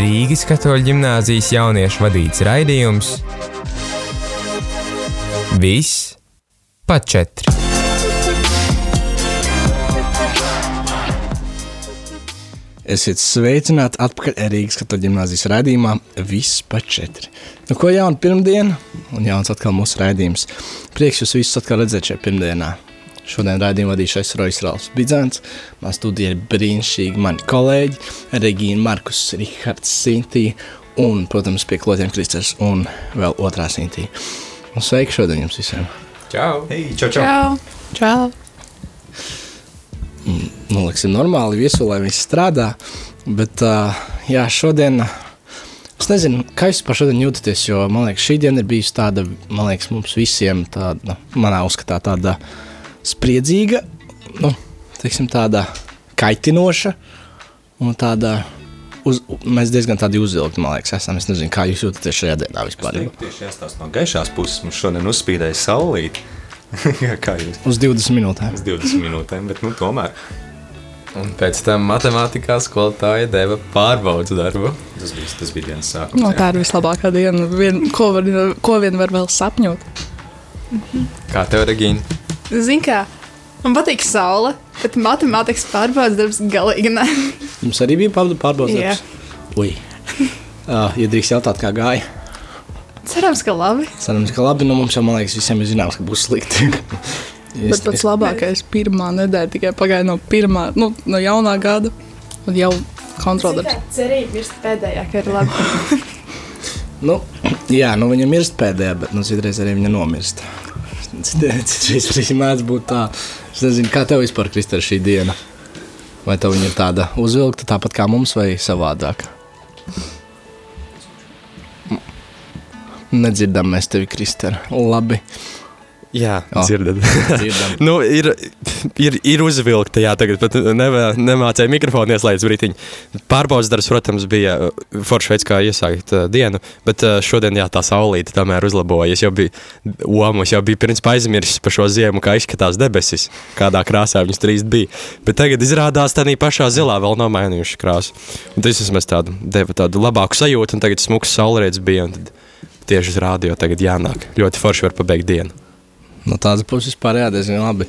Rīgas katoļu ģimnāzijas jauniešu vadīts raidījums Viss pa četri. Esiet sveicināti atpakaļ Rīgas katoļu ģimnāzijas raidījumā Viss pa četri. Nu, ko jaunu pirmdienu un jauns atkal mūsu raidījums. Prieks jūs visus atkal redzēt šajā pirmdienā. Šodien raidījumu vadīšais Rojas Rāls Bidzants, man studija ir brīnišķīgi mani kolēģi, Regīna Markus, Rihards Sintī un, protams, pie klotiem Kristers un vēl otrā Sintī. Un sveiki šodien jums visiem! Čau! Hei, čau, čau! Čau! Čau! Nu, liksim, normāli visu, lai viss strādā, bet uh, jā, šodien Es nezinu, kā jūs par šodien jūtaties, jo man liekas, šī diena ir bijusi tāda, man liekas, mums visiem tāda, manā uzskatā, tāda spriedzīga, nu, teiksim, tāda kaitinoša un tāda. Uz, mēs diezgan tādi uzvilkti, man liekas, esam. Es nezinu, kā jūs jūtaties šajā dienā vispār. Es teiktu, tieši jāstāsta no gaišās puses. Mums šodien uzspīdēja saulīt. kā jūs? Uz 20 minūtēm. Uz 20 minūtēm, bet nu tomēr. Un pēc tam matemātikā skolotāja deva pārbaudas darbu. Tas bija, tas bija dienas sākums. No, jā. tā ir vislabākā diena, vien, ko, var, ko vien var vēl sapņot. Kā tev, Regīna? Zini, kā man patīk saule, bet matemātikas pārbaudas darbs galīgi ne. Jums arī bija pārbaudas pārbaudas. Jā. darbs? Ui. Uh, ja drīkst jautāt, kā gāja. Cerams, ka labi. Cerams, ka labi. Nu, mums jau, man liekas, visiem ir zināms, ka būs slikti. Bet pats labākais pirmā nedēļa tikai pagāja no pirmā, nu, no jaunā gada. Un jau kontrolēts. Cerība ir pēdējā, ka ir labi. Nu, jā, nu viņa mirst pēdējā, bet nu, citreiz arī viņa nomirst. Citreiz arī mēdz būt tā. Es nezinu, kā tev vispār Kristē šī diena. Vai tev viņa ir tāda uzvilkta, tāpat kā mums, vai savādāk? Nedzirdam mēs tevi, Kristē. Labi. Jā, Jā. dzirdat. Dzirdam. nu, ir, ir, ir uzvilkta, jā, tagad pat nevā, nemācīja mikrofonu ieslēgt brītiņu. Pārbaudas darbs, protams, bija forši veids, kā iesākt uh, dienu, bet uh, šodien, jā, tā saulīte tomēr uzlabojas. Jau bija omus, jau bija principā aizmirsis par šo ziemu, kā izskatās debesis, kādā krāsā viņas trīs bija. Bet tagad izrādās tā pašā zilā vēl nav mainījuši krāsu. Un tas vismaz tādu, deva tādu labāku sajūtu, un tagad smūgs saulrietis bija, un tad tieši uz rādio tagad jānāk. Ļoti forši var pabeigt dienu. No tādas puses vispār jā, diezgan labi.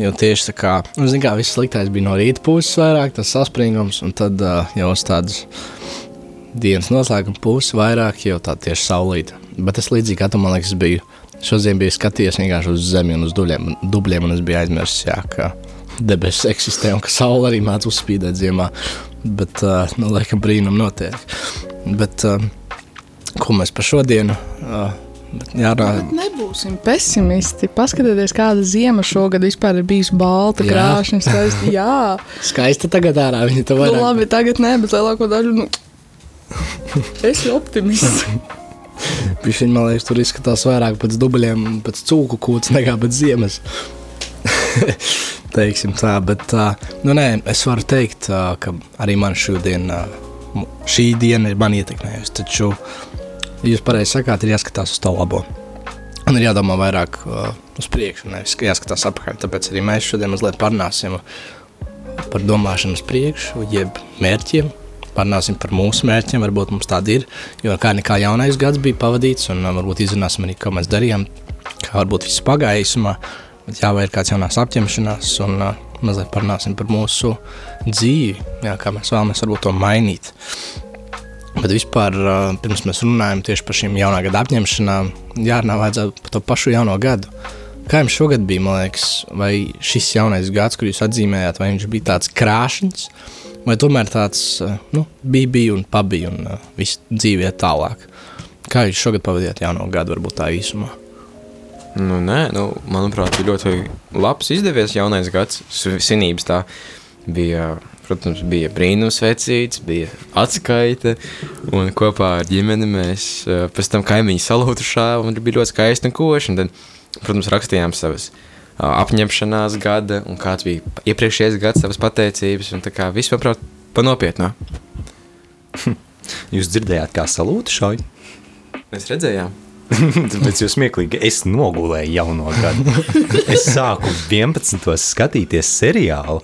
Jo tieši tā kā, nu, zin kā viss sliktais bija no rīta puses vairāk, tas saspringums, un tad uh, jau uz tādas dienas noslēguma puses vairāk jau tā tieši saulīta. Bet es līdzīgi kā tu, man liekas, biju, šodien biju skatījies vienkārši uz zemi un uz duļiem, dubļiem, un es biju aizmirsis, jā, ka debesis eksistē un ka saule arī māc uzspīdēt ziemā. Bet, uh, nu, laikam brīnum notiek. Bet, uh, ko mēs par šodienu? Uh, bet jārunā, Nebūsim pesimisti. Paskatieties, kāda zima šogad vispār ir bijusi balta, krāšņa, skaista. Jā, Skaista tagad ārā. Viņa to nu, vairāk. labi, tagad nē, bet lielāko daļu. Nu, es esmu optimists. Viņa man liekas, tur izskatās vairāk pēc dubļiem, pēc cūku kūts nekā pēc ziemas. Teiksim tā, bet tā, nu nē, es varu teikt, ā, ka arī man šodien, ā, šī diena ir man ietekmējusi. Taču, jūs pareizi sakāt, ir jāskatās uz to labo. Un ir jādomā vairāk uh, uz priekšu, nevis jāskatās atpakaļ. Tāpēc arī mēs šodien mazliet parunāsim par domāšanu uz priekšu, jeb mērķiem. Parunāsim par mūsu mērķiem, varbūt mums tādi ir. Jo kā nekā jaunais gads bija pavadīts, un uh, varbūt izrunāsim arī, ko mēs darījām, kā varbūt viss. Bet jā, vai ir kāds jaunās apņemšanās, un uh, mazliet parunāsim par mūsu dzīvi, jā, kā mēs vēlamies varbūt to mainīt. Bet vispār, pirms mēs runājam tieši par šīm jaunā gada apņemšanām, jārunā vajadzētu par to pašu jauno gadu. Kā jums šogad bija, man liekas, vai šis jaunais gads, kur jūs atzīmējāt, vai viņš bija tāds krāšņs, vai tomēr tāds nu, bija, bija un pabija un viss dzīve iet tālāk? Kā jūs šogad pavadījāt jauno gadu, varbūt tā īsumā? Nu, nē, nu, manuprāt, bija ļoti labs izdevies jaunais gads. Svinības tā bija, protams, bija brīnums vecīts, bija atskaite, un kopā ar ģimeni mēs pēc tam kaimiņu salūtušā, un bija ļoti skaisti un koši, un tad, protams, rakstījām savas apņemšanās gada, un kāds bija iepriekšējais gads, savas pateicības, un tā kā viss, manuprāt, pa nopietnā. Jūs dzirdējāt, kā salūti šauj? Mēs redzējām. Tāpēc jūs smieklīgi, es nogulēju jauno gadu. Es sāku 11. skatīties seriālu.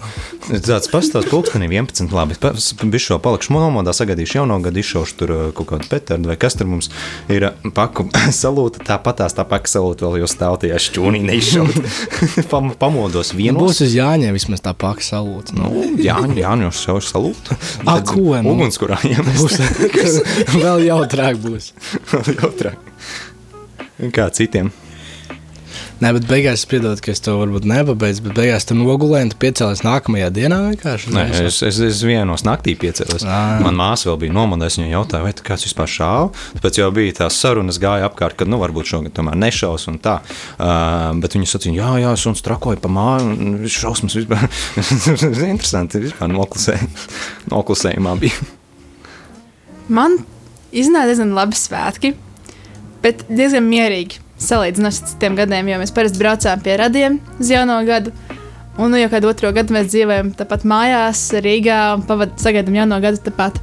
Tāds pastāv pulkstenī 11. Labi, es šo palikšu nomodā, sagadīšu jauno gadu, izšaušu tur uh, kaut kādu petardu vai kas tur mums ir uh, paku salūta. Tāpatās tā paka salūta vēl jau stāv tajā šķūnī neizšaut. Pam, pamodos Nu, vienos. būs uz Jāņa vismaz tā paka salūta. Nu, Jā, jā, jau šaušu salūtu. A, ko, nu? Ugunskurā būs, iemest. vēl jautrāk būs. Jautrāk. Kā citiem. Nē, bet beigās es piedodu, ka es to varbūt nepabeidzu, bet beigās tu nogulēji un tu piecēlies nākamajā dienā vienkārši. Nē, es, es, es vienos naktī piecēlos. Ā. Man māsa vēl bija nomodējusi, viņa jautāja, vai tu kāds vispār šāva. Tāpēc jau bija tās sarunas gāja apkārt, ka, nu, varbūt šogad tomēr nešaus un tā. Uh, bet viņa sacīja, jā, jā, suns trakoja pa māju, šausmas vispār. Interesanti, vispār noklusēja. Noklusējumā bija. Man iznāca diezgan labi svētki, bet diezgan mierīgi. Salīdzinot ar citiem gadiem, jo mēs parasti braucām pie radiem uz jauno gadu. Un nu, jau kādu otro gadu mēs dzīvojam tāpat mājās, Rīgā un pavad, sagaidām jauno gadu tāpat.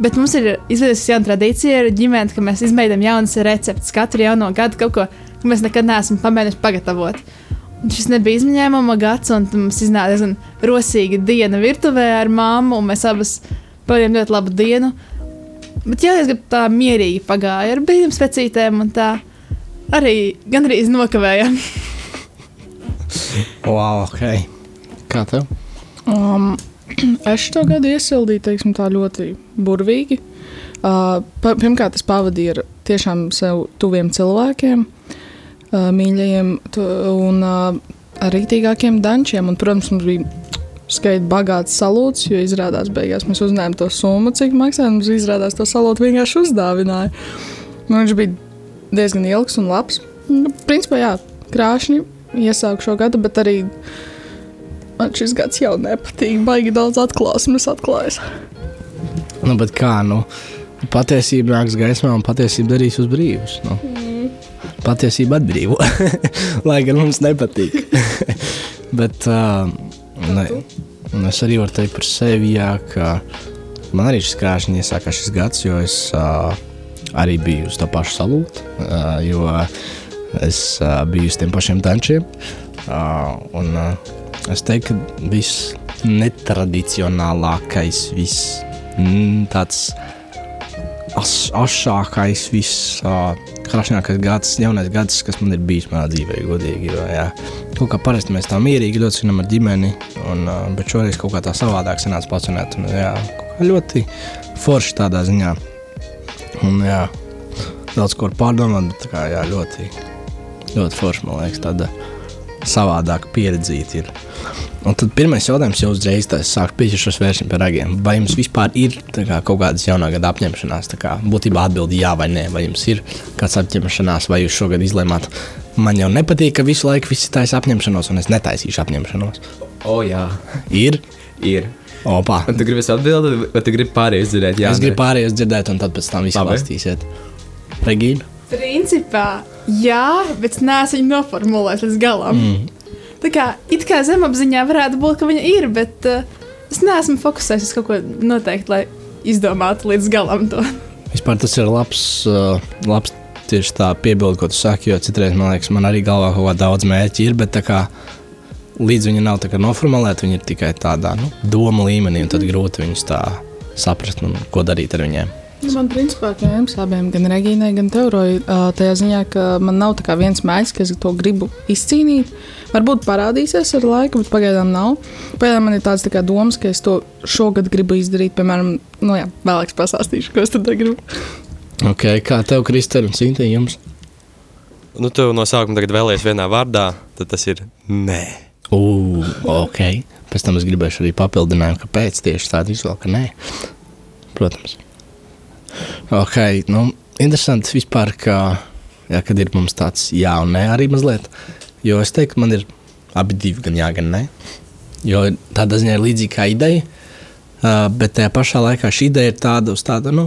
Bet mums ir izveidojusies jauna tradīcija ar ģimeni, ka mēs izveidojam jaunas receptes katru jauno gadu, kaut ko, ko mēs nekad neesam pamēģinājuši pagatavot. Un šis nebija izņēmuma gads, un mums iznāca diezgan rosīga diena virtuvē ar māmu, un mēs abas pavadījām ļoti labu dienu. Bet jā, es gribu tā mierīgi pagāju ar brīviem spēcītēm, un tā arī gandrīz nokavējām. Wow, ok. Kā tev? Um, es šo gadu iesildīju teiksim, tā ļoti burvīgi. Uh, pirmkārt, es pavadīju ar tiešām sev tuviem cilvēkiem, uh, mīļajiem tu, un uh, rītīgākiem dančiem. Un, protams, mums bija skaita bagāts salūts, jo izrādās beigās mēs uzņēmām to summu, cik maksāja. Mums izrādās to salūtu vienkārši uzdāvināja. Nu, viņš bija diezgan ilgs un labs. Nu, principā, jā, krāšņi iesāku šo gadu, bet arī man šis gads jau nepatīk. Baigi daudz atklāsmes atklājas. Nu, bet kā, nu, patiesība nāks gaismā un patiesība darīs uz brīvus. Nu. Patiesība atbrīvo, lai gan mums nepatīk. bet uh, ne, un es arī varu teikt par sevi, jā, ka man arī šis krāšņi iesākās šis gads, jo es uh, arī biju uz tā paša salūta, uh, jo es uh, biju uz tiem pašiem tančiem. Uh, un, uh, es teiktu, ka viss netradicionālākais, viss mm, tāds as, ašākais, viss uh, gads, jaunais gads, kas man ir bijis manā dzīvē, godīgi. Jo, jā. kaut kā parasti mēs tā mierīgi ļoti svinam ar ģimeni, un, uh, bet šoreiz kaut kā tā savādāk sanāca pacinēt. Un, jā, ļoti forši tādā ziņā. Un, jā, daudz ko pārdomāt, bet kā, jā, ļoti, ļoti forši, man liekas, tāda savādāka pieredzīta ir. Un tad pirmais jautājums jau uzreiz sāk pieķerties vērsim pie ragiem. Vai jums vispār ir kā, kaut kādas jaunā gada apņemšanās? Kā būtībā atbildi jā vai nē, vai jums ir kāds apņemšanās, vai jūs šogad izlēmāt, man jau nepatīk, ka visu laiku visi taisa apņemšanos, un es netaisīšu apņemšanos. O, jā, Ir? ir. Opa! Un tu gribi atbildēt, vai tu gribi pārējais dzirdēt? Jā, es gribu pārējais dzirdēt, un tad pēc tam viss Labi. pastīsiet. Regīna? Principā, jā, bet es neesmu viņu noformulējis līdz galam. Mm. Tā kā it kā zemapziņā varētu būt, ka viņa ir, bet uh, es neesmu fokusējis uz kaut ko noteikti, lai izdomātu līdz galam to. Vispār tas ir labs, uh, labs tieši tā piebilde, ko tu saki. Jo citreiz man liekas, man arī galvā kaut kā daudz mērķi ir, bet kā līdz viņi nav noformulēti, viņi ir tikai tādā nu, doma līmenī, un tad grūti viņus tā saprast un ko darīt ar viņiem. Nu, Man principā, ka jums abiem, gan Regīnai, gan Teoroi, tajā ziņā, ka man nav tā kā viens mērķis, ka es to gribu izcīnīt. Varbūt parādīsies ar laiku, bet pagaidām nav. Pagaidām man ir tāds tā kā domas, ka es to šogad gribu izdarīt. Piemēram, nu jā, vēlāk pastāstīšu, ko es tad gribu. Okay, kā tev, Kristēna, un Sintīna, jums? Nu, tu no sākuma tagad vēlējies vienā vārdā, tad tas ir nē. Ugh, ok. Pēc tam es gribēšu arī papildinājumu, kāpēc tieši tādu izvēlu, ka nē. Protams. Ok, nu, interesanti vispār, ka, jā, kad ir mums tāds jā un nē arī mazliet. Jo es teiktu, man ir abi divi, gan jā, gan nē. Jo tādā ziņā ir līdzīga ideja, uh, bet tajā pašā laikā šī ideja ir tāda uz tāda, nu,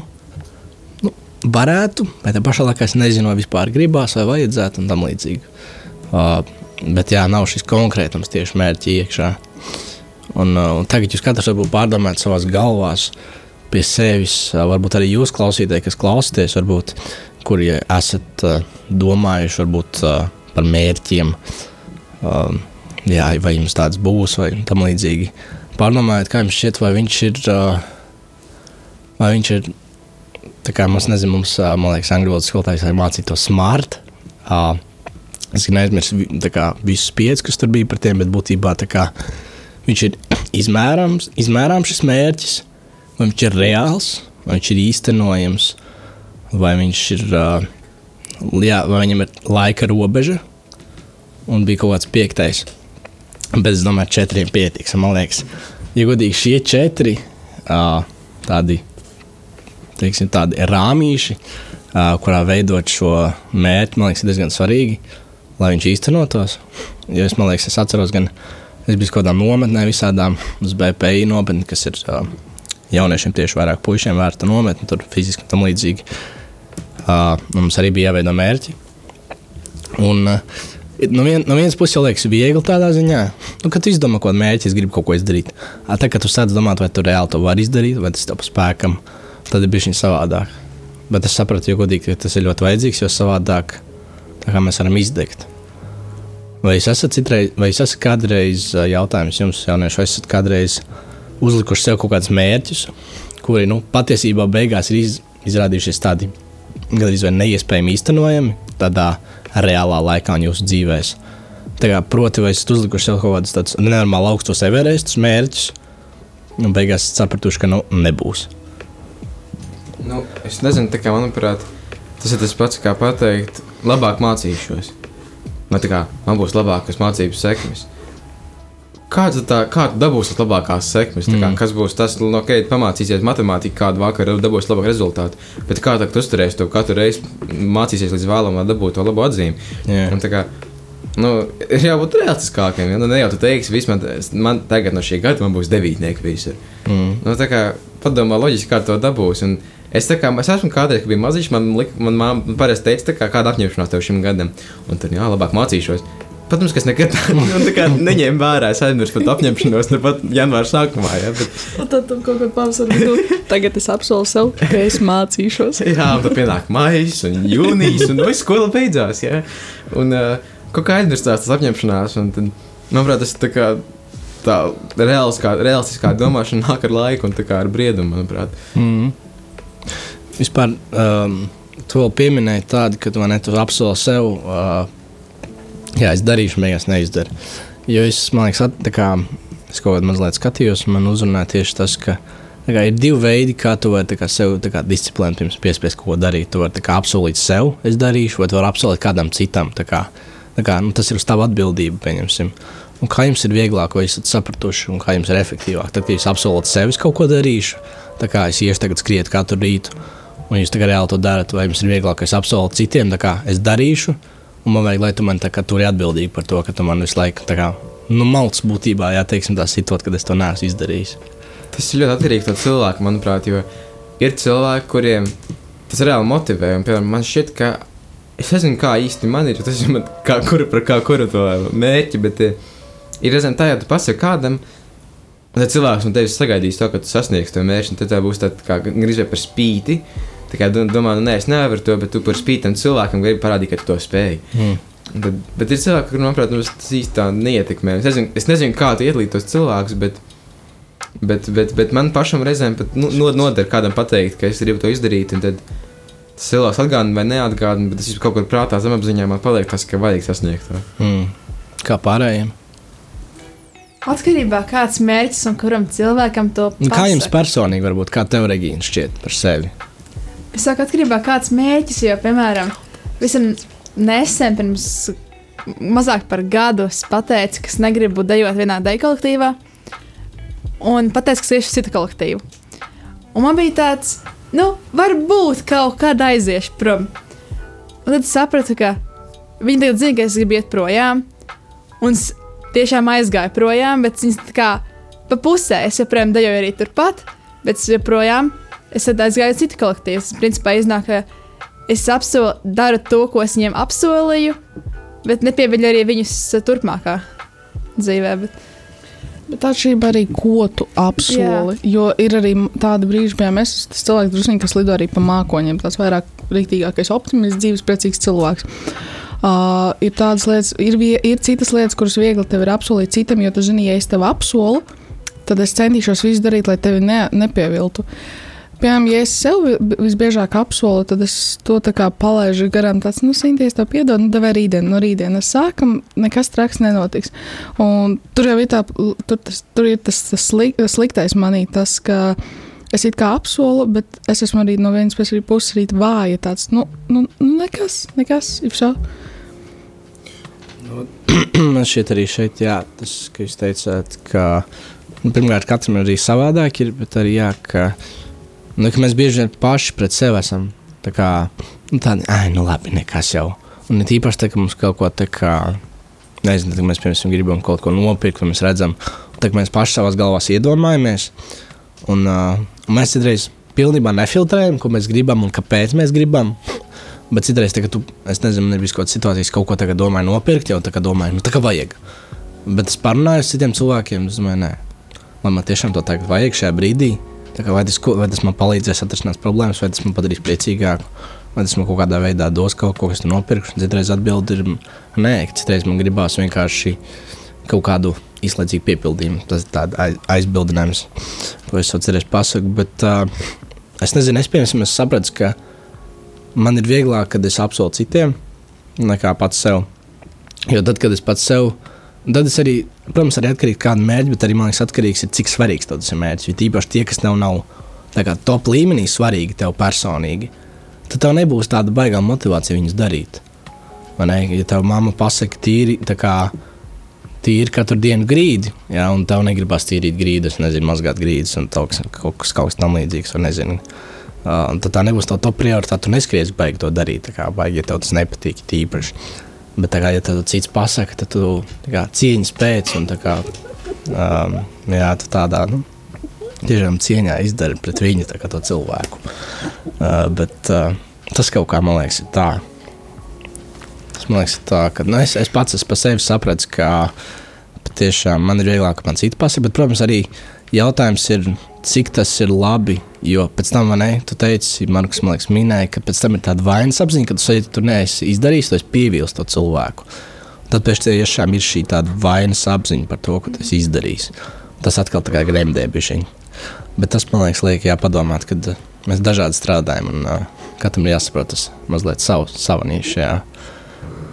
nu varētu, bet tajā pašā laikā es nezinu, vai vispār gribās vai vajadzētu un tam līdzīgi. Uh, bet jā, nav šis konkrētums tieši mērķi iekšā. Un, uh, un tagad jūs katrs varbūt pārdomājat savās galvās pie sevis, varbūt arī jūs klausītāji, kas klausāties, varbūt kuri esat uh, domājuši varbūt par mērķiem, jā, vai jums tāds būs vai tam līdzīgi. Pārdomājiet, kā jums šķiet, vai viņš ir, vai viņš ir, tā kā mums, nezinu, mums, man liekas, angļu valodas skolotājs mācīja to smart. Es gan aizmirsu vi- tā kā visus piecus, kas tur bija par tiem, bet būtībā kā viņš ir izmērāms, izmērāms šis mērķis, vai viņš ir reāls, vai viņš ir īstenojams, vai viņš ir, jā, vai viņam ir laika robeža, un bija kaut kāds piektais. Bet es domāju, ka četriem pietiks. Man liekas, ja godīgi šie četri tādi, teiksim, tādi rāmīši, kurā veidot šo mērķi, man liekas, ir diezgan svarīgi, lai viņš īstenotos. Jo es, man liekas, es atceros, gan es biju kaut kādā nometnē, visādām uz BPI nometni, kas ir uh, jauniešiem tieši vairāk puišiem vērta nometne, tur fiziski un tam līdzīgi. Uh, mums arī bija jāveido mērķi. Un, uh, No, vien, no vienas puses jau liekas, viegli tādā ziņā, nu, kad tu izdomā kaut kādu mērķi, es gribu kaut ko izdarīt. A, tā, kad tu sāc domāt, vai tu reāli to vari izdarīt, vai tas tev pa spēkam, tad ir bijis viņa savādāk. Bet es sapratu, jo godīgi, ka tas ir ļoti vajadzīgs, jo savādāk mēs varam izdegt. Vai jūs esat, citreiz, vai jūs esat kādreiz jautājums jums, jaunieši, vai esat kādreiz uzlikuši sev kaut kādus mērķus, kuri nu, patiesībā beigās ir iz, izrādījušies tādi gandrīz vai neiespējami īstenojami tādā reālā laikā jūsu dzīvēm. Proti, vai esat uzlikuši sev kaut kādus tādus nenormāli augstos everestus mērķus, un beigās esat sapratuši, ka nu, nebūs. Nu, es nezinu, kā manuprāt, tas ir tas pats, kā pateikt, labāk mācīšos. Tā kā man būs labākas mācību sekmes. Kā tu, tā, kā tu dabūsi labākās sekmes? Mm. Kā, kas būs tas, nu, ok, pamācīsies matemātiku kādu vakaru, dabūsi labāku rezultātu. Bet kā tā, tu uzturēsi to katru reizi, mācīsies līdz vēlam, lai dabūtu to labu atzīmi? Jā. Un kā, nu, ir jābūt realistiskākiem. Ja? Nu, ne jau tu teiksi, vismaz man tagad no šī gada man būs devītnieki visur. Mm. Nu, tā kā padomā loģiski, kā to dabūs. Un es, kā, es esmu kādreiz, kad biju maziņš, man, man māma parasti teica, kā, kāda apņemšanās tev šim gadam. Un tad, jā, labāk mācīšos. Protams, ka es nekad nu, tā kā neņēmu vērā. Es aizmirsu par to apņemšanos, ne pat janvāra sākumā. Ja, bet, Un tad tam kaut kādā pavasarī vidū tagad es apsolu sev, ka es mācīšos. jā, un tad pienāk maijs un jūnijas, un viss skola beidzās. Ja. Un uh, kaut kā aizmirstās tas apņemšanās. Un tad, manuprāt, tas ir tā kā tā realiskā, realistiskā domāšana nāk ar laiku un ar briedumu, manuprāt. Mm. Vispār um, tu vēl pieminēji tādu, ka tu, vai ne, tu apsoli sev, uh, jā, es darīšu, beigās neizdaru. Jo es, man liekas, at, kā, es kaut kādā mazliet skatījos, un man uzrunāja tieši tas, ka kā, ir divi veidi, kā tu vari kā, sev kā, disciplēnu pirms piespiest kaut ko darīt. Tu vari kā, apsolīt sev, es darīšu, vai tu vari apsolīt kādam citam. Tā kā, tā kā, nu, tas ir uz tavu atbildību, pieņemsim. Un kā jums ir vieglāk, vai esat sapratuši, un kā jums ir efektīvāk? Tad, kad jūs apsolat sev, es kaut ko darīšu, tā kā es iešu tagad skriet katru rītu, un jūs tagad reāli to darat, vai jums ir vieglāk, ka es apsolu citiem, tā kā es darīšu, un man vajag, lai tu man tā kā tur ir atbildīgi par to, ka tu man visu laiku tā kā, nu, malts būtībā, jā, teiksim, tā situot, kad es to neesmu izdarījis. Tas ir ļoti atkarīgs no cilvēka, manuprāt, jo ir cilvēki, kuriem tas reāli motivē. Un, piemēram, man šķiet, ka es nezinu, kā īsti man ir, tas ir kā kura par kā kuru to mērķi, bet eh, ir reizēm tā, ja tu pasaki kādam, tad cilvēks no tevis sagaidīs to, ka tu sasniegsi to mērķi, un tad tā būs tā kā vai par spīti. Tā kā dom- domā, nu, nē, es nevaru to, bet tu par spīti tam cilvēkam gribi parādīt, ka tu to spēj. Mm. Tad, bet ir cilvēki, kuriem, manuprāt, nu, tas īsti tā neietekmē. Es nezinu, es nezinu kā tu ietlīdz tos cilvēkus, bet, bet, bet, bet man pašam reizēm pat nu, no- noder kādam pateikt, ka es gribu to izdarīt. un Tad tas cilvēks atgādina vai neatgādina, bet tas ir kaut kur prātā zemapziņā man paliek tas, ka vajag sasniegt to. Mm. Kā pārējiem? Atkarībā no kāds mērķis un kuram cilvēkam to Un kā jums pasaka. personīgi, varbūt, kā tev, Regīna, šķiet par sevi? Es saku, atkarībā no kāds mērķis, jo, piemēram, visam nesen, pirms mazāk par gadu, es pateicu, ka es negribu dejot vienā deju kolektīvā, un pateicu, ka es iešu citu kolektīvu. Un man bija tāds, nu, varbūt kaut kad aiziešu prom. Un tad es sapratu, ka viņi tagad zina, ka es gribu iet projām, un es tiešām aizgāju projām, bet viņas tā kā pa pusē, es joprojām dejoju arī turpat, bet es joprojām es tad aizgāju citu kolektīvu. Tas principā iznāk, ka es apsolu, daru to, ko es viņiem apsolīju, bet nepieviļu arī viņus turpmākā dzīvē. Bet... Bet atšķirība arī, ko tu apsoli. Jo ir arī tāda brīža, piemēram, es esmu tas cilvēks, druskuļi, kas lido arī pa mākoņiem. Tas vairāk rīktīgākais optimists, dzīves priecīgs cilvēks. Uh, ir tādas lietas, ir, vie, ir citas lietas, kuras viegli tev ir apsolīt citam, jo tu zini, ja es tev apsolu, tad es centīšos visu darīt, lai tevi ne, nepieviltu. Piemēram, ja es sev vi- visbiežāk apsolu, tad es to palaidu garām. Tas, nu, Sinties, tev piedod, nu, devē rītdien, no rītdienas sākam, nekas traks nenotiks. Un tur jau ir, tā, tur tas, tur ir tas, tas slik, sliktais manī, tas, ka es it kā apsolu, bet es esmu arī no vienas puses, arī puses arī vāja. Tāds, nu, nu, nu, nekas, nekas, ir šā. Man šķiet, arī šeit, jā, tas, ka jūs teicāt, ka nu, pirmkārt, katram arī savādāk ir, bet arī jā, ka, nu, mēs bieži vien paši pret sevi esam tā kā, nu, tādi, ah, nu, labi, nekas jau. Un it īpaši, tā, ka mums kaut ko tā kā, nezinu, tā, mēs, piemēram, gribam kaut ko nopirkt, vai mēs redzam, tā, ka mēs paši savās galvās iedomājamies, un, uh, un mēs citreiz pilnībā nefiltrējam, ko mēs gribam un kāpēc mēs gribam. Bet citreiz, kad tu, es nezinu, ir bijis kaut kāda situācija, kaut ko tādu domāju nopirkt, jau tā kā domāju, nu tā kā vajag. Bet es parunāju ar citiem cilvēkiem, es domāju, nē, man, man tiešām to tagad vajag šajā brīdī. Vai tas, vai tas man palīdzēs atrisināt problēmas, vai tas man padarīs priecīgāku, vai tas man kaut kādā veidā dos kaut ko, kas tu nopirkšu. Citreiz atbildi ir nē, citreiz man gribās vienkārši kaut kādu izlaicīgu piepildījumu. Tas ir tāds aiz, aizbildinājums, ko es cerēju pasaku. Bet uh, es nezinu, es piemēram es sapratu, ka man ir vieglāk, kad es apsolu citiem, nekā pats sev. Jo tad, kad es pats sev, tad es arī, protams, arī atkarīgs no kāda mērķa, bet arī man liekas, atkarīgs ir cik svarīgs tas ir mērķis. Jo tīpaši tie, kas tev nav kā top līmenī svarīgi tev personīgi, tad tev nebūs tāda baigā motivācija viņus darīt. Ne? Ja tev mamma pasaka tīri, kā tīri katru dienu grīdi, ja, un tev negribas tīrīt grīdas, nezinu, mazgāt grīdas un kaut kas, kaut kas, kaut kas tam līdzīgs, vai nezinu. Uh, tad tā nebūs tā top prioritāte. Tu neskries baigi to darīt, kā baigi, ja tev tas nepatīk tīpaši. Bet, kā, ja tev cits pasaka, tad tu kā, cieņas pēc un tā kā, um, jā, tu tādā nu, tiešām cieņā izdari pret viņu tā kā to cilvēku. Uh, bet uh, tas kaut kā man liekas, ir tā. Tas man liekas, tā, ka nu, es, es pats esmu par sevi sapratis, ka patiešām man ir vieglāk, ka man citi pasaka, bet, protams, arī jautājums ir, cik tas ir labi. Jo pēc tam, ne, tu teici, Markus, man liekas, minēja, ka pēc tam ir tāda vainas apziņa, ka tu sajūti, ka tu neesi izdarījis, tu esi pievīlis to cilvēku. Tad pēc tam tiešām ir šī tāda vainas apziņa par to, ko tu esi izdarījis. Tas atkal tā kā gremdē bišķiņ. Bet tas, man liekas, liek jāpadomāt, kad uh, mēs dažādi strādājam un uh, katram jāsaprot tas mazliet savu, savu nišu.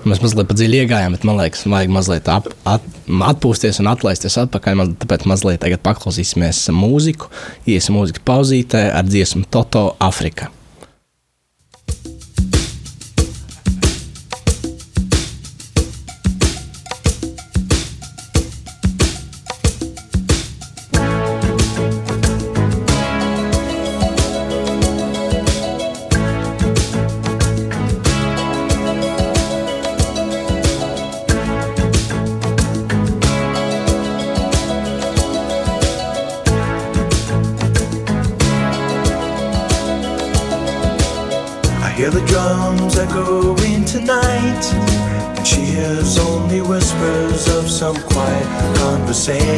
Mēs mazliet pa dziļi iegājām, bet man liekas, vajag mazliet ap, at, atpūsties un atlaisties atpakaļ. Maz, tāpēc mazliet tagad paklausīsimies mūziku, iesim mūzikas pauzītē ar dziesmu Toto Afrika. say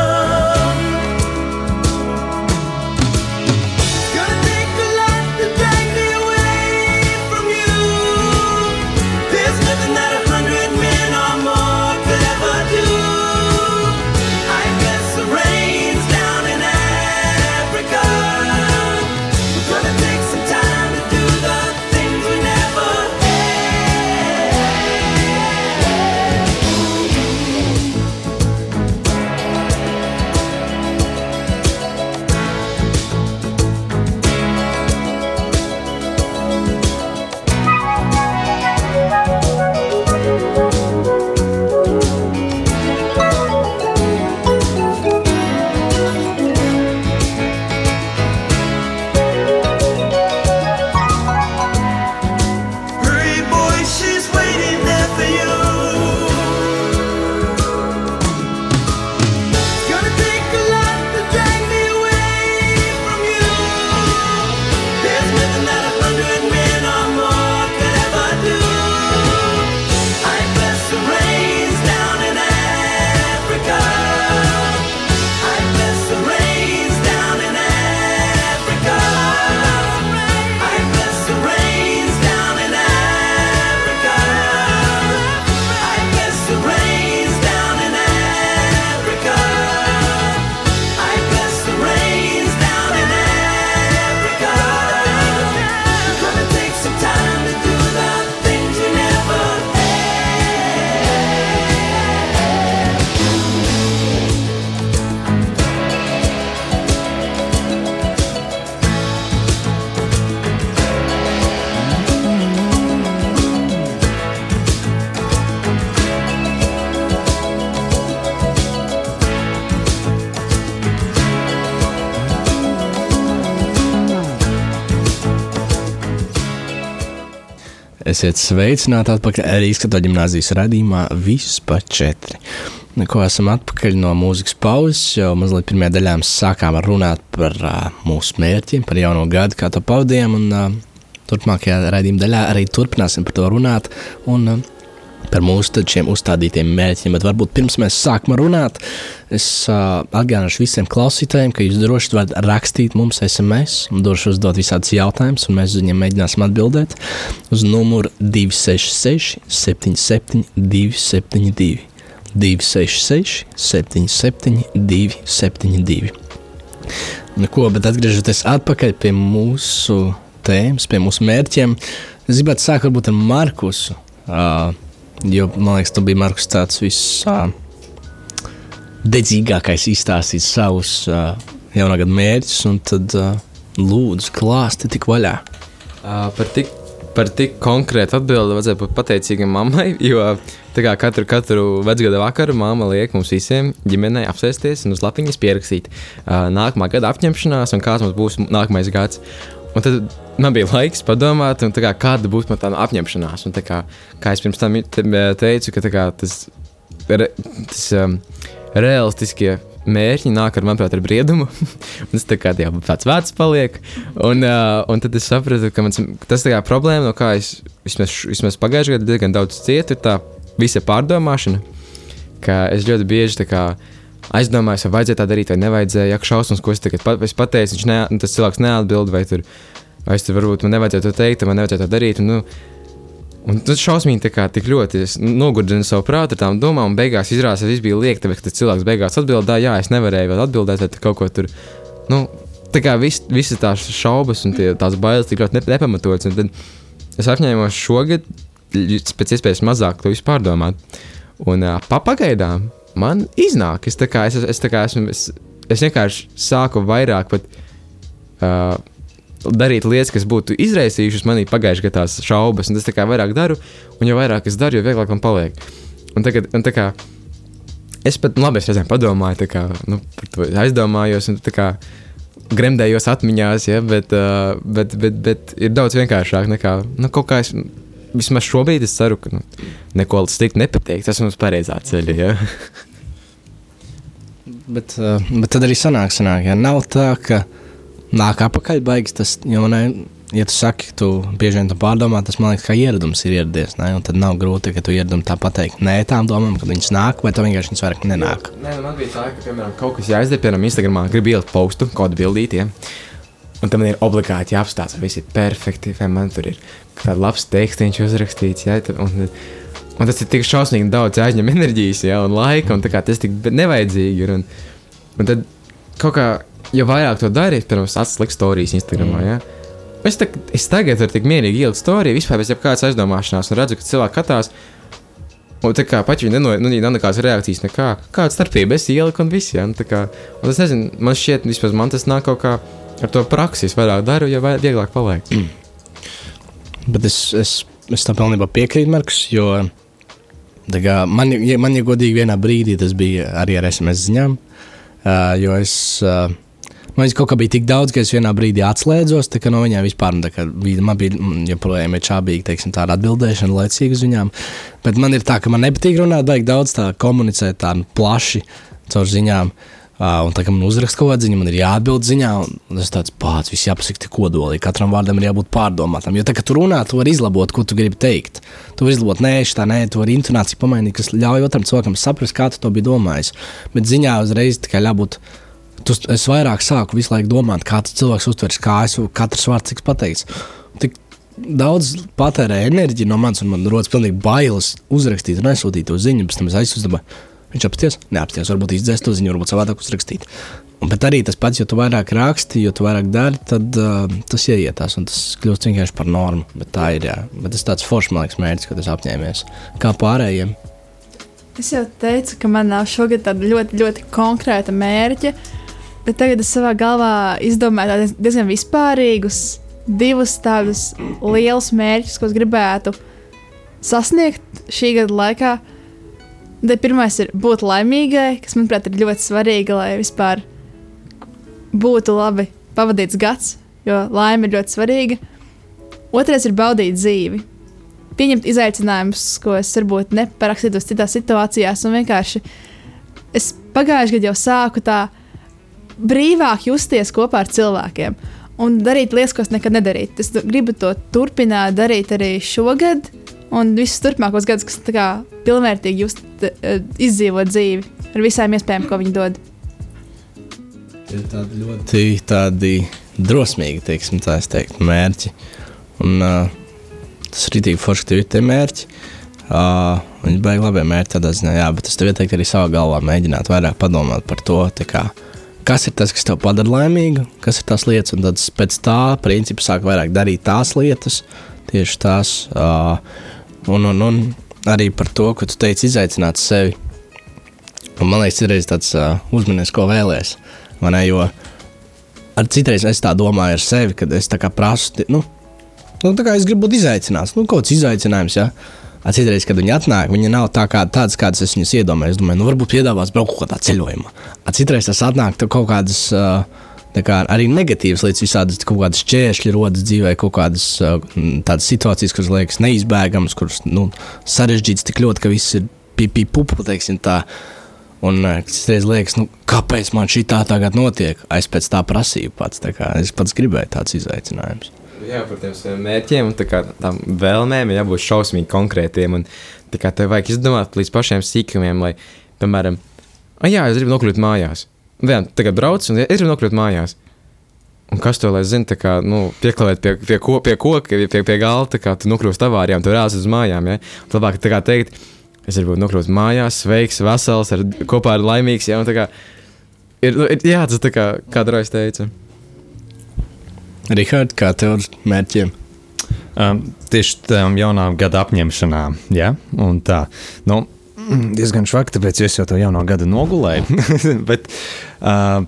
Esiet sveicināti atpakaļ arī izskatot gimnāzijas radījumā visus pa četri. Nu, Ko esam atpakaļ no mūzikas pauzes, jau mazliet pirmajā daļā sākām runāt par uh, mūsu mērķiem, par jauno gadu, kā to pavadījām. Un, uh, turpmākajā raidījuma daļā arī turpināsim par to runāt. Un, uh, Par mūsu šiem uzstādītiem mērķiem, bet varbūt pirms mēs sākam runāt, es uh, atgādināšu visiem klausītājiem, ka jūs droši varat rakstīt mums SMS, droši uzdot visādus jautājumus, un mēs uz viņiem mēģināsim atbildēt uz numuru 266, 77, 272. 266, 77, 272. Nu, ko, bet atgriežoties atpakaļ pie mūsu tēmas, pie mūsu mērķiem, es gribētu sākt varbūt ar Markusu. Uh, jo, man liekas, tu biji Markus tāds viss. Uh, izstāstīt savus uh, jaunā gada mērķus, un tad uh, lūdzu, klāsti tik vaļā. Uh, par, tik, par tik konkrētu atbildi vajadzēja būt pateicīgam mammai, jo kā katru, katru vecgada vakaru mamma liek mums visiem ģimenei apsēsties un uz lapiņas pierakstīt uh, nākamā gada apņemšanās un kāds mums būs nākamais gads. Un tad man bija laiks padomāt, kā, kāda man tā apņemšanās. Un, kā, kā es pirms tam te- teicu, ka kā, tas, re, tas um, realistiskie mērķi nāk ar, manuprāt, ar briedumu. tas tā kā jau vecs paliek. Un, uh, un tad es sapratu, ka mans, tas ir problēma, no kā es vismaz, vismaz pagājušajā gadā diezgan daudz cietu, ir tā visa pārdomāšana. Ka es ļoti bieži tā kā aizdomājos, vai vajadzēja tā darīt, vai nevajadzēja. Ja šausmas, ko es tagad pat, es pateicu, viņš ne, nu, tas cilvēks neatbild, vai tur, vai es tur varbūt man nevajadzēja to teikt, man nevajadzēja to darīt. Un, nu, Un tas šausmīgi tā kā tik ļoti es nogurdinu savu prātu ar tām domām, un beigās izrādās, ka viss bija lieki, tāpēc, ka cilvēks beigās atbildēja, jā, es nevarēju vēl atbildēt, vai kaut ko tur. Nu, tā kā vis, visas tās šaubas un tie, tās bailes tik ļoti nep- nepamatotas. un Tad es apņēmos šogad pēc iespējas mazāk to visu pārdomāt. Un uh, pagaidām man iznāk, es, kā, es, es, kā esmu, es, es vienkārši sāku vairāk pat. Uh, darīt lietas, kas būtu izraisījušas manī pagājušajā gadā tās šaubas, un es tā kā vairāk daru, un jo vairāk es daru, jo vieglāk man paliek. Un tagad, un tā kā es pat, labi, es reizēm padomāju, kā, nu, par to aizdomājos, un kā gremdējos atmiņās, ja, bet, uh, bet, bet, bet ir daudz vienkāršāk nekā, nu, kaut kā es vismaz šobrīd es ceru, ka nu, neko sliktu nepateikt. Tas mums pareizā ceļā. Ja? Bet, uh, bet tad arī sanāk, sanāk, ja nav tā, ka nāk apakaļ baigs tas, ne, ja tu saki, tu bieži vien to pārdomā, tas man liekas, kā ieradums ir ieradies, ne? un tad nav grūti, ka tu ieradumi tā pateikt, nē, tām domām, kad viņas nāk, vai tev vienkārši viņas vairāk nenāk. Nē, man bija tā, ka, piemēram, kaut kas jāizdara, piemēram, Instagramā, gribu ielikt postu, kādu bildīti. Ja? Un tam ir obligāti jāapstāsta, vai viss ir perfekti, vai man tur ir kāds labs tekstiņš uzrakstīts. Ja? Tad- Un, un tas ir tik šausmīgi daudz aizņem enerģijas, ja? un laika, un tā kā tas tik nevajadzīgi ir. Un, un tad kaut kā, jo vairāk to dari, pirms atslēgt stāstījis Instagramā. Ja? Es, tā, es tagad varu tik mierīgi ielikt storiju, vispār bez jebkādas aizdomāšanās, un redzu, ka cilvēki skatās. Un tā kā pat viņi neno, nu, nav nekādas reakcijas, nekā, kāda starpība es ieliku un viss. Ja? Un, tā kā, un es nezinu, man šķiet, vispār man tas nāk kaut kā ar to praksi. Es vairāk daru, vai- vieglāk paliek. Bet es, es, es tam pilnībā piekrītu, Markus, jo kā, man, ja, man, ja godīgi, vienā brīdī tas bija arī ar SMS ziņām, uh, jo es. Uh, Man viņas kaut kā bija tik daudz, ka es vienā brīdī atslēdzos, no viņiem vispār kā man bija mm, joprojām ir čābīgi, teiksim, tāda atbildēšana laicīgi uz viņām. Bet man ir tā, ka man nepatīk runāt, vajag daudz tā komunicēt tā plaši caur ziņām. Uh, un tā kā man uzraksta kaut kāda ziņa, man ir jāatbild ziņā, un tas tāds pats, viss jāpasaka tik kodolīgi. Katram vārdam ir jābūt pārdomātam. Jo tā, ka tu runā, tu vari izlabot, ko tu gribi teikt. Tu vari izlabot, nē, šī tā, nē, tu vari intonāciju pamainīt, kas ļauj otram cilvēkam saprast, kā tu to biji domājis. Bet ziņā uzreiz tikai jābūt. Tu, es vairāk sāku visu laiku domāt, kā tas cilvēks uztvers, kā es katrs vārds tiks pateikts. Tik daudz patērē enerģiju no manis, un man rodas pilnīgi bailes uzrakstīt un aizsūtīt to ziņu, pēc tam es aizsūtu. Viņš apsties, neapsties, varbūt izdzēs to ziņu, varbūt savādāk uzrakstīt. Un, bet arī tas pats, jo tu vairāk raksti, jo tu vairāk dari, tad uh, tas ieietās un tas kļūst vienkārši par normu. Bet tā ir. Jā. Bet tas tāds foršs, man liekas, mērķis, ko tas apņēmies. Kā pārējiem. Es jau teicu, ka man nav šogad tāda ļoti, ļoti konkrēta mērķa, bet tagad es savā galvā izdomāju diezgan vispārīgus, divus tādus lielus mērķus, ko es gribētu sasniegt šī gada laikā. Tad pirmais ir būt laimīgai, kas, manuprāt, ir ļoti svarīgi, lai vispār būtu labi pavadīts gads, jo laime ir ļoti svarīga. Otrais ir baudīt dzīvi pieņemt izaicinājumus, ko es varbūt neparakstītos citās situācijās, un vienkārši es pagājušajā gadā jau sāku tā brīvāk justies kopā ar cilvēkiem un darīt lietas, ko es nekad nedarīju. Es gribu to turpināt darīt arī šogad, un visus turpmākos gadus, kas tā kā pilnvērtīgi just, eh, izdzīvot dzīvi ar visām iespējām, ko viņi dod. Ir tādi ļoti tādi drosmīgi, teiksim, tā es teiktu, mērķi. Un, uh, tas ir rītīgi forši, ka tev ir tie mērķi. Uh, viņi beigas labi mērķi tādā ziņā, jā, bet es tev ieteiktu arī savā galvā mēģināt vairāk padomāt par to, kā, kas ir tas, kas tev padara laimīgu, kas ir tās lietas, un tad pēc tā principa sāk vairāk darīt tās lietas, tieši tās. Uh, un, un, un arī par to, ko tu teici, izaicināt sevi. Un man liekas, ir tāds uh, uzmanīgs, ko vai Ne, jo ar citreiz es tā domāju ar sevi, kad es prasu, nu, nu tā kā es gribu būt izaicināts, nu, kaut kāds izaicinājums. Ja? Ar Citreiz, kad viņi atnāk, viņi nav tā kā, tādas, kādas es viņus iedomājos. Es domāju, nu, varbūt piedāvās braukt kaut kādā ceļojumā. Ar Citreiz tas atnāk, kaut kādas uh, arī negatīvas lietas, visādas kaut kādas šķēršļi rodas dzīvē, kaut kādas uh, tādas situācijas, kuras liekas neizbēgamas, kuras nu, sarežģītas tik ļoti, ka viss ir pipī pupu, teiksim tā. Un uh, es reiz liekas, nu, kāpēc man šī tā tagad notiek? Es pēc tā prasīju pats. tā Es pats gribēju tāds izaicinājums. Jā, par tiem saviem mērķiem un tā kā tām vēlmēm ir jābūt šausmīgi konkrētiem. Un, tā kā tev vajag izdomāt līdz pašiem sīkumiem, lai, piemēram, ah, jā, es gribu nokļūt mājās. Vien, tagad brauc un es gribu nokļūt mājās. Un kas to lai zina, tā kā nu, pieklāvēt pie, pie, ko, pie koka, pie, pie, galda, kā tu nokļūsi avārijā un tu rāzi uz mājām. Ja? Un Labāk tā kā teikt, es gribu nokļūt mājās, sveiks, vesels, ar, kopā ar laimīgs. Ja? Un tā kā Ir, nu, ir jāatzīst, kā kāda reize teica. Rihards, kā tev ar mērķiem? Um, tieši tam jaunām gada apņemšanām, ja? un tā. Nu, diezgan švaki, tāpēc es jau to jauno gadu nogulēju. Bet uh,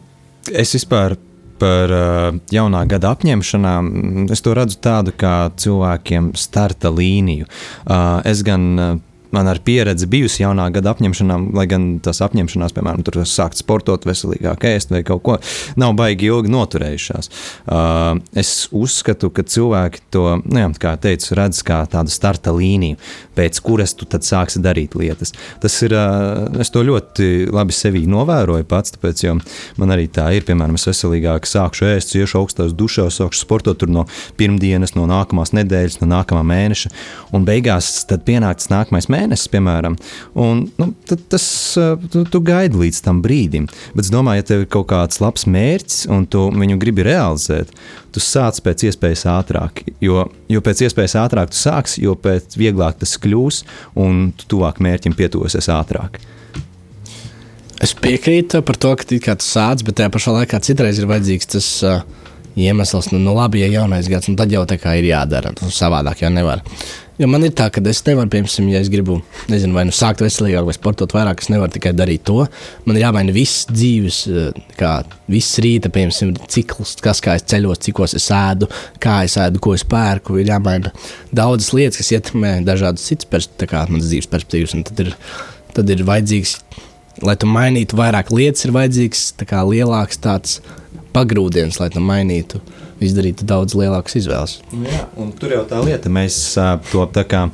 es vispār par uh, jaunā gada apņemšanām, mm, es to redzu tādu kā cilvēkiem starta līniju. Uh, es gan uh, man ar pieredzi bijusi jaunā gada apņemšanām, lai gan tas apņemšanās, piemēram, tur sākt sportot, veselīgāk ēst vai kaut ko, nav baigi ilgi noturējušās. Uh, es uzskatu, ka cilvēki to, nu, jā, kā teicu, redz kā tādu starta līniju, pēc kuras tu tad sāksi darīt lietas. Tas ir, uh, es to ļoti labi sevī novēroju pats, tāpēc, jo man arī tā ir, piemēram, es veselīgāk sākšu ēst, iešu augstās dušās, sākšu sportot tur no pirmdienas, no nākamās nedēļas, no nākamā mēneša, un beigās tad pienāk tas nākamais mēnesis, piemēram, un nu, tad tas, tu, tu gaidi līdz tam brīdim. Bet es domāju, ja tev ir kaut kāds labs mērķis un tu viņu gribi realizēt, tu sāc pēc iespējas ātrāk. Jo, jo pēc iespējas ātrāk tu sāksi, jo pēc vieglāk tas kļūs un tu tuvāk mērķim pietuvosies ātrāk. Es piekrītu par to, ka tas sācis, bet tajā pašā laikā citreiz ir vajadzīgs tas uh, iemesls, nu, nu labi, ja jaunais gads, nu, tad jau tā kā ir jādara. Nu, savādāk jau nevar. Jo man ir tā, ka es nevaru, piemēram, ja es gribu, nezinu, vai nu sākt veselīgāk, vai sportot vairāk, es nevaru tikai darīt to. Man ir jāmaina viss dzīves, uh, kā viss rīta, piemēram, cikls, kas kā es ceļos, cikos es ēdu, kā es ēdu, ko es pērku. Ir jāmaina daudzas lietas, kas ietekmē dažādas citas manas dzīves perspektīvas. Tad ir, tad ir vajadzīgs lai tu mainītu vairāk lietas, ir vajadzīgs kā, lielāks tāds pagrūdiens, lai tu mainītu, izdarītu daudz lielākas izvēles. Jā, un tur jau tā lieta, mēs to tā kā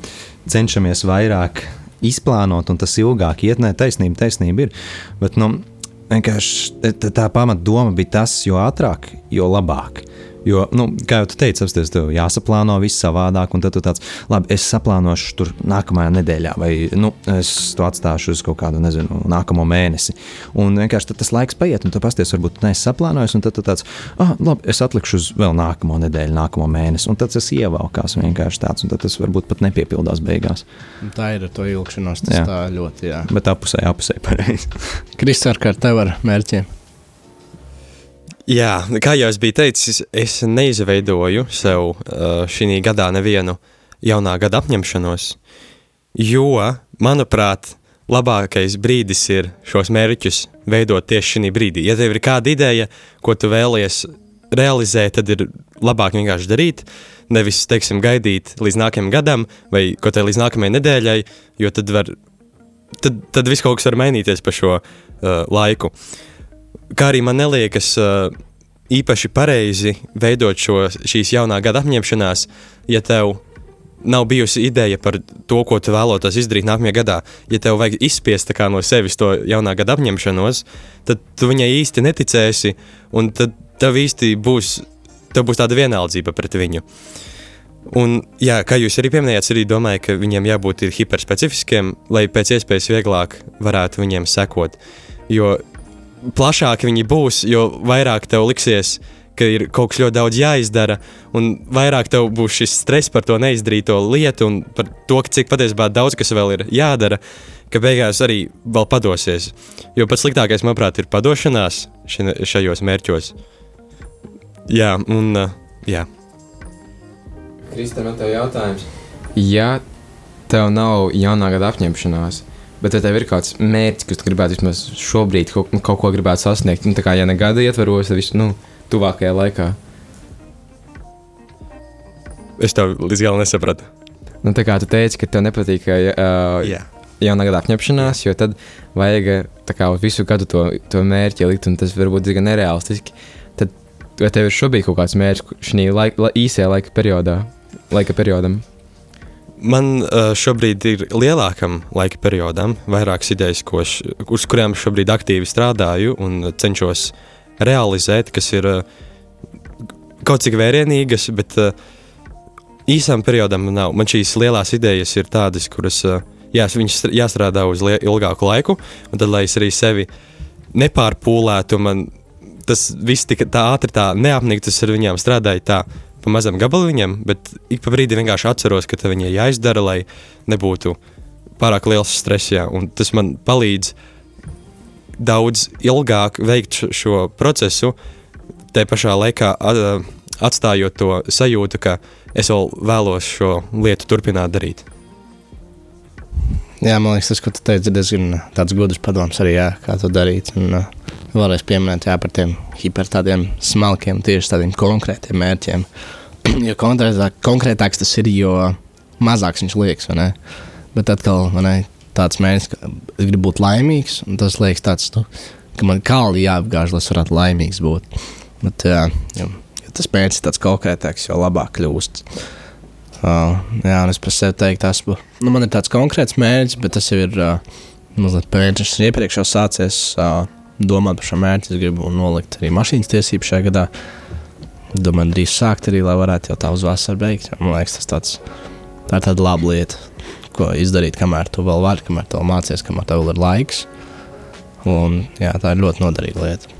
cenšamies vairāk izplānot, un tas ilgāk iet, nē, taisnība, taisnība ir. Bet, nu, vienkārši tā pamatdoma bija tas, jo ātrāk, jo labāk. Jo, nu, kā jau teicu, apstāties, tev jāsaplāno viss savādāk, un tad tu tāds, labi, es saplānošu tur nākamajā nedēļā, vai nu, es to atstāšu uz kaut kādu, nezinu, nākamo mēnesi. Un vienkārši tas laiks paiet, un tu pasties, varbūt neesi saplānojis, un tad tu tāds, ah, labi, es atlikšu uz vēl nākamo nedēļu, nākamo mēnesi, un tad tas ievelkās vienkārši tāds, un tas varbūt pat nepiepildās beigās. Tā ir ar to ilgšanos, tas Jā. tā ļoti, jā. Bet apusē, apusē pareizi. Kristār, kā ar tev ar mērķiem? Jā, kā jau es biju teicis, es neizveidoju sev uh, šī gadā nevienu jaunā gada apņemšanos, jo, manuprāt, labākais brīdis ir šos mērķus veidot tieši šī brīdī. Ja tev ir kāda ideja, ko tu vēlies realizēt, tad ir labāk vienkārši darīt, nevis, teiksim, gaidīt līdz nākamajam gadam vai kaut kā līdz nākamajai nedēļai, jo tad var, tad, tad viss kaut kas var mainīties pa šo uh, laiku kā arī man neliekas uh, īpaši pareizi veidot šo, šīs jaunā gada apņemšanās, ja tev nav bijusi ideja par to, ko tu vēloties izdarīt nākamajā gadā. Ja tev vajag izspiest no sevis to jaunā gada apņemšanos, tad tu viņai īsti neticēsi, un tad tev īsti būs, tev būs tāda vienaldzība pret viņu. Un, jā, kā jūs arī pieminējāt, arī domāju, ka viņiem jābūt hiperspecifiskiem, lai pēc iespējas vieglāk varētu viņiem sekot. Jo plašāki viņi būs, jo vairāk tev liksies, ka ir kaut kas ļoti daudz jāizdara, un vairāk tev būs šis stress par to neizdarīto lietu un par to, ka cik patiesībā daudz kas vēl ir jādara, ka beigās arī vēl padosies. Jo pats sliktākais, manuprāt, ir padošanās šajos mērķos. Jā, un jā. Kristē, man te ir jautājums. Ja tev nav jaunā gada apņemšanās, bet ja tev ir kāds mērķis, kas tu gribētu vismaz šobrīd kaut, nu, kaut ko gribētu sasniegt, nu, tā kā ja ne gada ietvaros, tad viss, nu, tuvākajā laikā. Es tev līdz galam nesapratu. Nu, tā kā tu teici, ka tev nepatīk uh, Jā. jaunā gada apņemšanās, jo tad vajag kā visu gadu to, to mērķi likt, un tas var būt diezgan nereālistiski. Tad vai tev ir šobrīd kaut kāds mērķis šī laika, la, īsajā laika periodā, laika periodam? Man uh, šobrīd ir lielākam laika periodam vairākas idejas, es, uz kurām šobrīd aktīvi strādāju un cenšos realizēt, kas ir uh, kaut cik vērienīgas, bet uh, īsam periodam nav. Man šīs lielās idejas ir tādas, kuras jā, jāstrādā uz ilgāku laiku, un tad, lai es arī sevi nepārpūlētu, man tas viss tik tā ātri tā neapniktu, tas ar viņiem strādāja tā pa mazam gabaliņam, bet ik pa brīdi vienkārši atceros, ka viņi ir jāizdara, lai nebūtu pārāk liels stress, jā, un tas man palīdz daudz ilgāk veikt šo procesu, te pašā laikā atstājot to sajūtu, ka es vēl vēlos šo lietu turpināt darīt. Jā, man liekas, tas, ko tu teici, ir diezgan tāds gudrs padoms arī, jā, kā to darīt. Un, uh, vēlreiz pieminēt jā, par tiem hiper tādiem smalkiem, tieši tādiem konkrētiem mērķiem. jo konkrētāk, konkrētāks tas ir, jo mazāks viņš liekas? Bet atkal, man ir tāds mērķis, ka es gribu būt laimīgs, un tas liekas tāds, nu, ka man kāli jāapgāž, lai es varētu laimīgs būt. Bet, jā, ja tas mērķis ir tāds konkrētāks, jo labāk kļūst. Uh, jā, un es par sevi teiktu, tas. Nu, man ir tāds konkrēts mērķis, bet tas jau ir uh, mazliet. Es iepriekš jau sācies uh, domāt par šo mērķi. Es gribu nolikt arī mašīnas tiesību šajā gadā. Domāju, drīz sākt arī, lai varētu jau tā uz vasaru beigt. Man liekas, tas tāds, tā ir tāda laba lieta, ko izdarīt, kamēr tu vēl vari, kamēr tu vēl mācies, kamēr tev vēl ir laiks. Un, jā, tā ir ļoti noderīga lieta.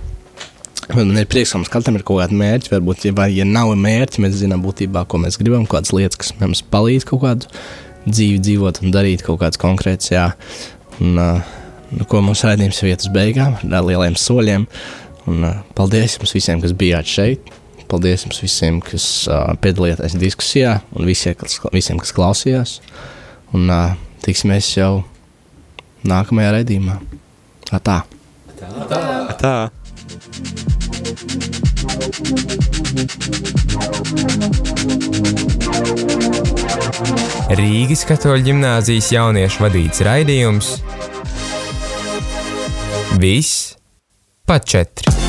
Bet man ir prieks, ka mums katram ir kaut kāda mērķa. Varbūt, ja, ja nav mērķa, mēs zinām būtībā, ko mēs gribam, kādas lietas, kas mums palīdz kaut kādu dzīvi dzīvot un darīt kaut kādas konkrētas. Jā. Un, nu, ko mums raidījums ir vietas beigām, ar lieliem soļiem. Un, paldies jums visiem, kas bijāt šeit. Paldies jums visiem, kas uh, piedalījāties diskusijā, un visiem, kas, visiem, kas klausījās. Un uh, tiksimies jau nākamajā raidījumā. Tā. Tā. Rīgas katoļu ģimnāzijas jauniešu vadīts raidījums Viss pa četri.